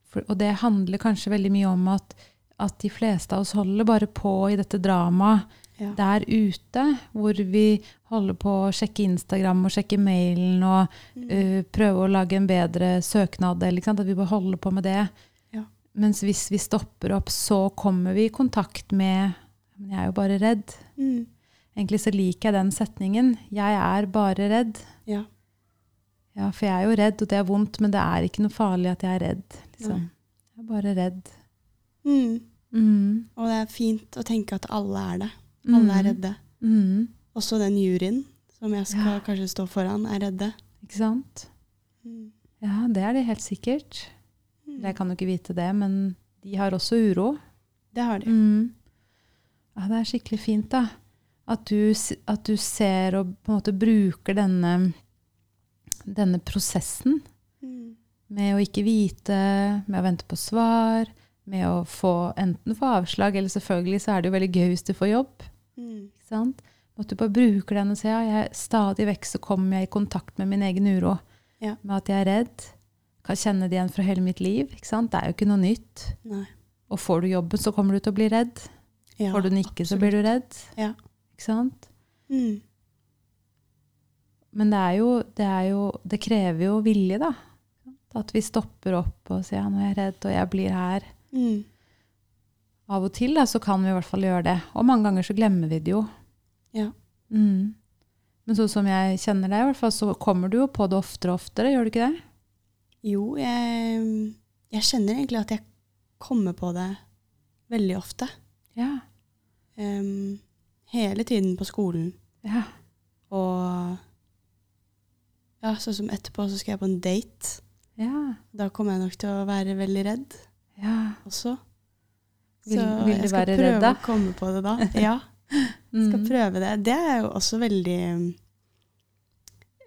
B: For, og det handler kanskje veldig mye om at, at de fleste av oss holder bare på i dette dramaet
C: Ja.
B: der ute, hvor vi holder på å sjekke Instagram og sjekke mailen og
C: Mm.
B: uh, prøve å lage en bedre søknad, at vi bare holder på med det.
C: Ja.
B: Mens hvis vi stopper opp, så kommer vi i kontakt med Men jeg er jo bare redd.
C: Mm.
B: Egentlig så liker jeg den setningen. Jeg er bare redd.
C: Ja.
B: Ja, for jeg er jo redd, og det er vondt, men det er ikke noe farlig at jeg er redd. Liksom. Jeg er bare redd.
C: Mm.
B: Mm.
C: Og det er fint å tenke at alle er det. Alle er
B: Mm.
C: redde.
B: Mm.
C: Også den juryen som jeg skal
B: Ja.
C: kanskje stå foran, er redde.
B: Ikke sant?
C: Mm.
B: Ja, det er de helt sikkert.
C: Mm.
B: Jeg kan jo ikke vite det, men de har også uro.
C: Det har de.
B: Mm. Ja, det er skikkelig fint, da. At du, at du ser og på en måte bruker denne, denne prosessen
C: Mm.
B: med å ikke vite, med å vente på svar, med å få, enten få avslag, eller selvfølgelig så er det jo veldig gøy hvis du får jobb.
C: Mm.
B: Ikke sant? At du bare bruker den og sier ja, jeg, stadig vekk så kommer jeg i kontakt med min egen uro.
C: Ja.
B: Med at jeg er redd. Kan kjenne det igjen fra hele mitt liv. Ikke sant? Det er jo ikke noe nytt.
C: Nei.
B: Og får du jobben, så kommer du til å bli redd.
C: Ja,
B: får du den ikke, så blir du redd.
C: Ja.
B: Ikke sant?
C: Mm.
B: Men det er jo, det er jo Det krever jo vilje, da. At vi stopper opp og sier ja, nå er jeg redd, og jeg blir her.
C: Mm.
B: Av og til da, så kan vi i hvert fall gjøre det. Og mange ganger så glemmer vi det jo.
C: Ja.
B: Mm. Men sånn som jeg kjenner deg, i hvert fall, så kommer du jo på det oftere og oftere, gjør du ikke det?
C: Jo, jeg, jeg kjenner egentlig at jeg kommer på det veldig ofte.
B: Ja.
C: Um, hele tiden på skolen.
B: Ja.
C: Og ja, sånn som etterpå så skal jeg på en date.
B: Ja.
C: Da kommer jeg nok til å være veldig redd
B: ja.
C: også.
B: Vil- vil du
C: jeg skal prøve
B: redd
C: å komme på det da. Ja, skal
B: Mm.
C: prøve det. Det er jo også veldig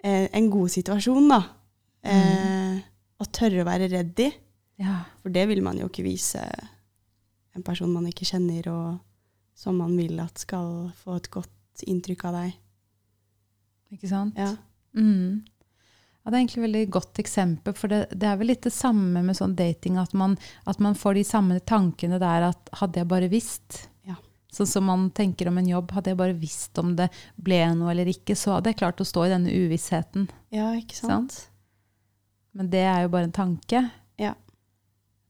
C: eh, en god situasjon, da. Eh, Å tørre å være redd i.
B: ja.
C: For det vil man jo ikke vise en person man ikke kjenner, og som man vil at skal få et godt inntrykk av deg.
B: Ikke sant?
C: Ja.
B: Mm. Ja, det er egentlig et veldig godt eksempel, for det, det er vel litt det samme med sånn dating, at man, at man får de samme tankene der at hadde jeg bare visst,
C: Ja.
B: sånn som man tenker om en jobb, hadde jeg bare visst om det ble noe eller ikke, så hadde jeg klart å stå i denne uvissheten.
C: ja, ikke sant?
B: Men det er jo bare en tanke.
C: Ja.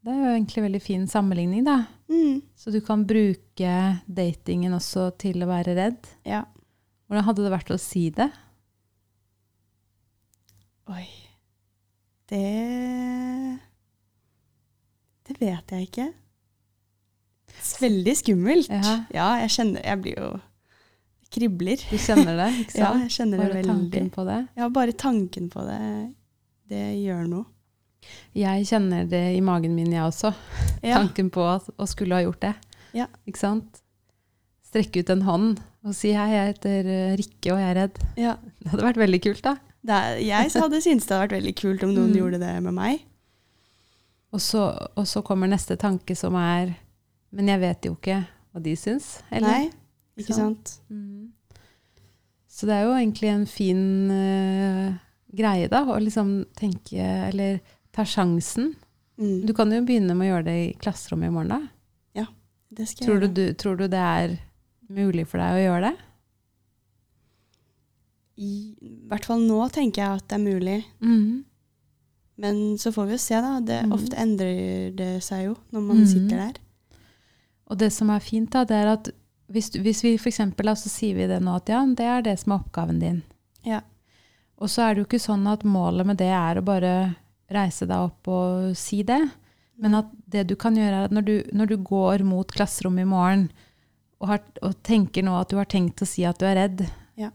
B: Det er jo egentlig en veldig fin sammenligning, da.
C: Mm.
B: Så du kan bruke datingen også til å være redd,
C: Ja.
B: Hvordan hadde det vært å si det?
C: Oi. Det Det vet jeg ikke. Veldig skummelt.
B: Ja.
C: Ja, jeg kjenner Jeg blir jo Kribler.
B: Du kjenner det, ikke
C: Ja,
B: sant?
C: jeg kjenner
B: Bare
C: det veldig.
B: tanken på det.
C: Ja, bare tanken på det, det gjør noe.
B: Jeg kjenner det i magen min, jeg også.
C: Ja.
B: Tanken på å skulle ha gjort det.
C: Ja.
B: Ikke sant? Strekke ut en hånd og si hei, jeg heter eh, Rikke og jeg er redd.
C: ja.
B: Det hadde vært veldig kult, da.
C: Er, jeg hadde syntes det hadde vært veldig kult om noen
B: Mm.
C: gjorde det med meg.
B: Og så, og så kommer neste tanke som er Men jeg vet jo ikke hva de syns. Eller?
C: Nei, ikke sant?
B: Mm. Så det er jo egentlig en fin uh, greie, da, å liksom tenke Eller ta sjansen.
C: Mm.
B: Du kan jo begynne med å gjøre det i klasserommet i morgen, da.
C: Ja, Det skal jeg
B: Tror du,
C: gjøre.
B: du, tror du det er mulig for deg å gjøre det?
C: I hvert fall nå tenker jeg at det er mulig.
B: Mm.
C: Men så får vi jo se, da. Det,
B: mm.
C: Ofte endrer det seg jo når man
B: Mhm.
C: sitter der.
B: Og det som er fint, da, det er at hvis, hvis vi for eksempel, så sier vi det nå at ja, det er det som er oppgaven din.
C: Ja.
B: Og så er det jo ikke sånn at målet med det er å bare reise deg opp og si det. Men at det du kan gjøre, er at når du, når du går mot klasserommet i morgen og, har, og tenker nå at du har tenkt å si at du er redd,
C: Ja.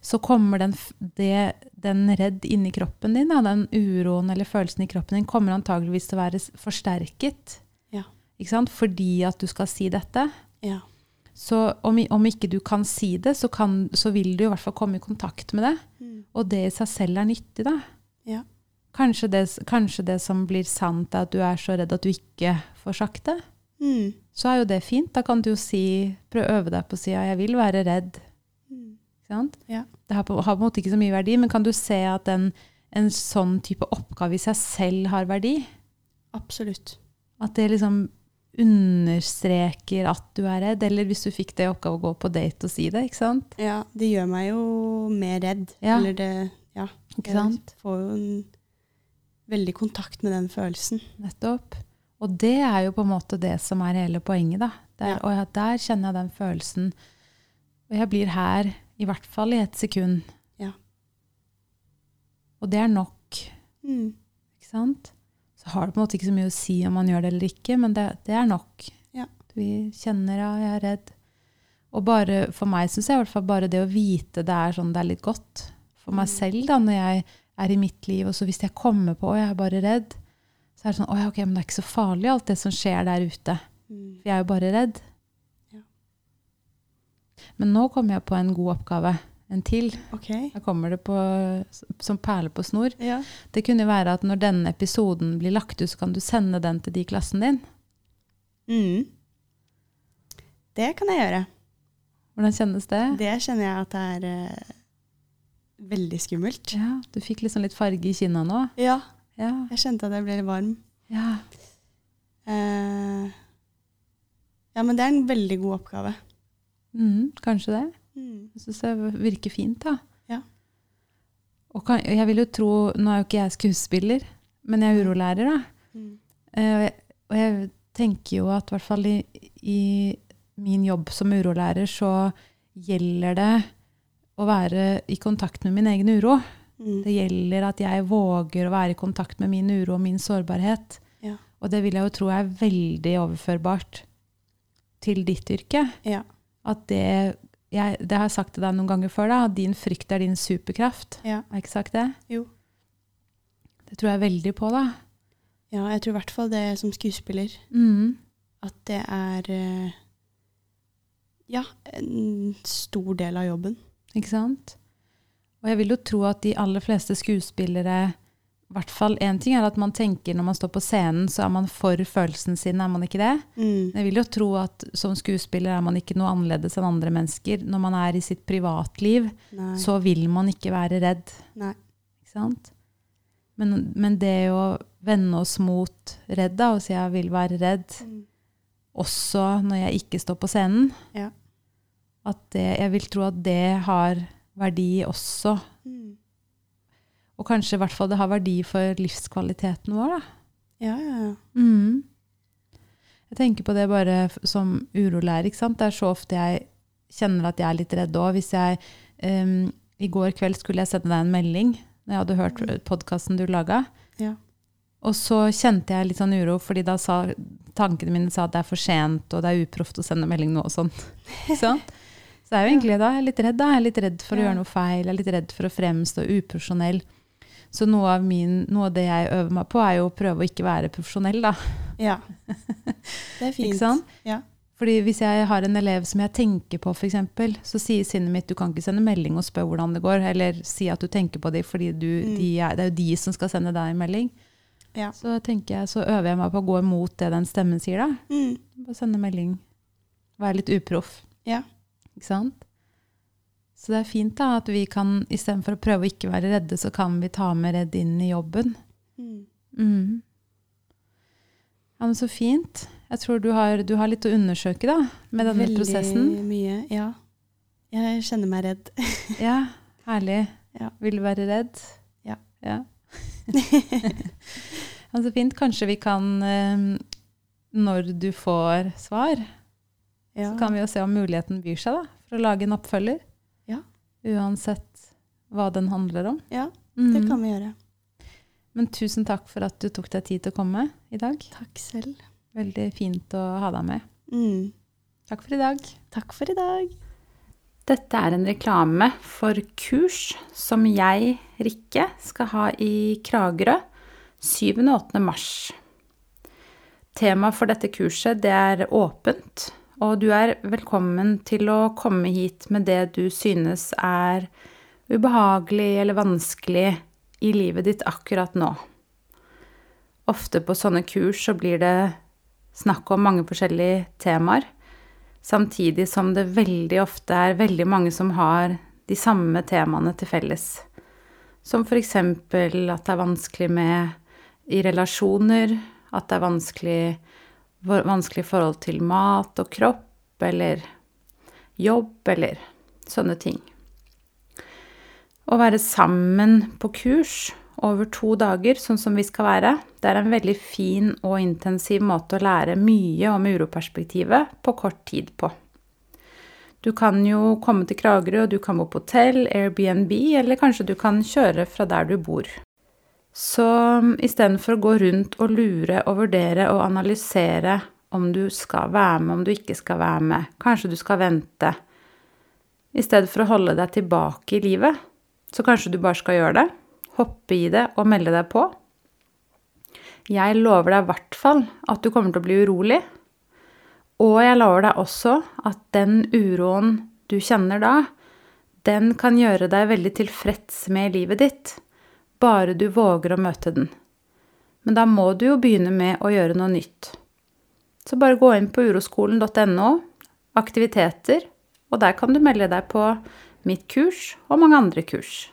B: så kommer den, det, den redd inni kroppen din, da, den uroen eller følelsen i kroppen din, kommer antageligvis til å være forsterket.
C: Ja.
B: Fordi at du skal si dette.
C: Ja.
B: Så om, om ikke du kan si det, så, kan, så vil du i hvert fall komme i kontakt med det.
C: Mm.
B: Og det i seg selv er nyttig, da.
C: Ja.
B: Kanskje det, kanskje det som blir sant, er at du er så redd at du ikke får sagt det.
C: Mm.
B: Så er jo det fint. Da kan du jo si, prøve å øve deg på å si ja, jeg vil være redd.
C: Ja.
B: Det har på, har på en måte ikke så mye verdi, men kan du se at en, en sånn type oppgave i seg selv har verdi?
C: Absolutt.
B: At det liksom understreker at du er redd, eller hvis du fikk det i oppgave å gå på date og si det, ikke sant?
C: Ja, det gjør meg jo mer redd.
B: Ja.
C: Eller det Ja.
B: Ikke sant?
C: Jeg får jo en veldig kontakt med den følelsen.
B: Nettopp. Og det er jo på en måte det som er hele poenget, da. Der,
C: Ja.
B: Og der kjenner jeg den følelsen. Og jeg blir her i hvert fall i et sekund.
C: Ja.
B: Og det er nok,
C: Mm.
B: ikke sant? Så har det på en måte ikke så mye å si om man gjør det eller ikke, men det, det er nok.
C: Ja.
B: Vi kjenner ja, jeg er redd. Og bare, for meg syns jeg i hvert fall bare det å vite det er sånn det er litt godt. For meg
C: Mm.
B: selv, da, når jeg er i mitt liv, og så hvis jeg kommer på at jeg er bare redd, så er det sånn Å ja, ok, men det er ikke så farlig, alt det som skjer der ute.
C: Mm.
B: For jeg er jo bare redd. Men nå kommer jeg på en god oppgave. En til.
C: Okay.
B: Da kommer det på, som perle på snor.
C: Ja.
B: Det kunne være at når denne episoden blir lagt ut, så kan du sende den til de i klassen din.
C: Mm. Det kan jeg gjøre.
B: Hvordan kjennes det?
C: Det kjenner jeg at det er uh, veldig skummelt.
B: Ja, Du fikk liksom litt farge i kinna nå.
C: Ja,
B: Ja.
C: jeg kjente at jeg ble litt varm.
B: ja.
C: Uh, ja, men det er en veldig god oppgave.
B: Mhm, kanskje det.
C: Mm.
B: Jeg syns det virker fint, da.
C: Ja.
B: Og kan, jeg vil jo tro Nå er jo ikke jeg skuespiller, men jeg er urolærer, da.
C: Mm.
B: Uh, og jeg, og jeg tenker jo at i hvert fall i, i min jobb som urolærer, så gjelder det å være i kontakt med min egen uro.
C: Mm.
B: Det gjelder at jeg våger å være i kontakt med min uro og min sårbarhet.
C: Ja.
B: Og det vil jeg jo tro er veldig overførbart til ditt yrke.
C: Ja.
B: At det jeg, Det har jeg sagt til deg noen ganger før, da, at din frykt er din superkraft.
C: Ja.
B: Har jeg ikke sagt det?
C: Jo.
B: Det tror jeg veldig på, da.
C: ja, jeg tror i hvert fall det som skuespiller.
B: Mm.
C: At det er eh, ja, en stor del av jobben.
B: Ikke sant? Og jeg vil jo tro at de aller fleste skuespillere hvert fall én ting er at man tenker når man står på scenen, så er man for følelsen sin, er man ikke det?
C: Mm.
B: Jeg vil jo tro at som skuespiller er man ikke noe annerledes enn andre mennesker. Når man er i sitt privatliv,
C: Nei.
B: så vil man ikke være redd.
C: Nei.
B: Ikke sant? Men, men det å vende oss mot redd, da, og si jeg vil være redd,
C: Mm.
B: også når jeg ikke står på scenen,
C: Ja.
B: at det, jeg vil tro at det har verdi også.
C: Mm.
B: Og kanskje i hvert fall det har verdi for livskvaliteten vår, da.
C: Ja, ja, ja.
B: Mm. Jeg tenker på det bare som urolærer. ikke sant? Det er så ofte jeg, kjenner at jeg er litt redd òg. Hvis jeg um, I går kveld skulle jeg sende deg en melding når jeg hadde hørt podkasten du laga.
C: Ja.
B: Og så kjente jeg litt sånn uro, fordi da sa tankene mine sa at det er for sent, og det er uproft å sende melding nå og sånn. Så jeg er jo egentlig da, jeg er litt redd. da, Jeg er litt redd for å
C: Ja.
B: gjøre noe feil. Jeg er litt redd for å fremstå uprofesjonell. Så noe av, min, noe av det jeg øver meg på, er jo å prøve å ikke være profesjonell, da.
C: Ja. Det er fint.
B: Ikke sant?
C: Ja.
B: Fordi hvis jeg har en elev som jeg tenker på, f.eks., så sier sinnet mitt du kan ikke sende melding og spørre hvordan det går, eller si at du tenker på dem, fordi du,
C: Mm.
B: de er, det er jo de som skal sende deg en melding.
C: Ja.
B: Så jeg, så øver jeg meg på å gå imot det den stemmen sier, da.
C: Mm.
B: Bare sende melding. Være litt uproff.
C: Ja.
B: Ikke sant? Så det er fint da, at vi kan, istedenfor å prøve å ikke være redde, så kan vi ta med redd inn i jobben.
C: Mm.
B: Mm. Ja, men så fint. Jeg tror du har, du har litt å undersøke da, med denne
C: Veldig
B: prosessen.
C: mye, ja. Jeg kjenner meg redd.
B: Ja, herlig.
C: Ja.
B: Vil du være redd?
C: Ja.
B: ja. ja, så fint. Kanskje vi kan, eh, når du får svar,
C: Ja.
B: så kan vi jo se om muligheten byr seg da, for å lage en oppfølger. Uansett hva den handler om.
C: ja, det kan vi gjøre.
B: Men tusen takk for at du tok deg tid til å komme i dag.
C: Takk selv.
B: Veldig fint å ha deg med.
C: Mm.
B: Takk for i dag.
C: Takk for i dag.
B: Dette er en reklame for kurs som jeg, Rikke, skal ha i Kragerø 7. og 8. mars. Temaet for dette kurset det er åpent, og du er velkommen til å komme hit med det du synes er ubehagelig eller vanskelig i livet ditt akkurat nå. Ofte på sånne kurs så blir det snakk om mange forskjellige temaer. Samtidig som det veldig ofte er veldig mange som har de samme temaene til felles. Som f.eks. at det er vanskelig med i relasjoner, at det er vanskelig, for- vanskelig forhold til mat og kropp, eller jobb, eller sånne ting. Å være sammen på kurs over to dager, sånn som vi skal være, det er en veldig fin og intensiv måte å lære mye om uroperspektivet på kort tid på. Du kan jo komme til Kragerø, og du kan bo på hotell, Airbnb, eller kanskje du kan kjøre fra der du bor. Så istedenfor å gå rundt og lure og vurdere og analysere om du skal være med, om du ikke skal være med, kanskje du skal vente, i stedet for å holde deg tilbake i livet, så kanskje du bare skal gjøre det, hoppe i det og melde deg på. Jeg lover deg i hvert fall at du kommer til å bli urolig. Og jeg lover deg også at den uroen du kjenner da, den kan gjøre deg veldig tilfreds med livet ditt, bare du våger å møte den. Men da må du jo begynne med å gjøre noe nytt. Så bare gå inn på uroskolen.no, aktiviteter, og der kan du melde deg på mitt kurs og mange andre kurs.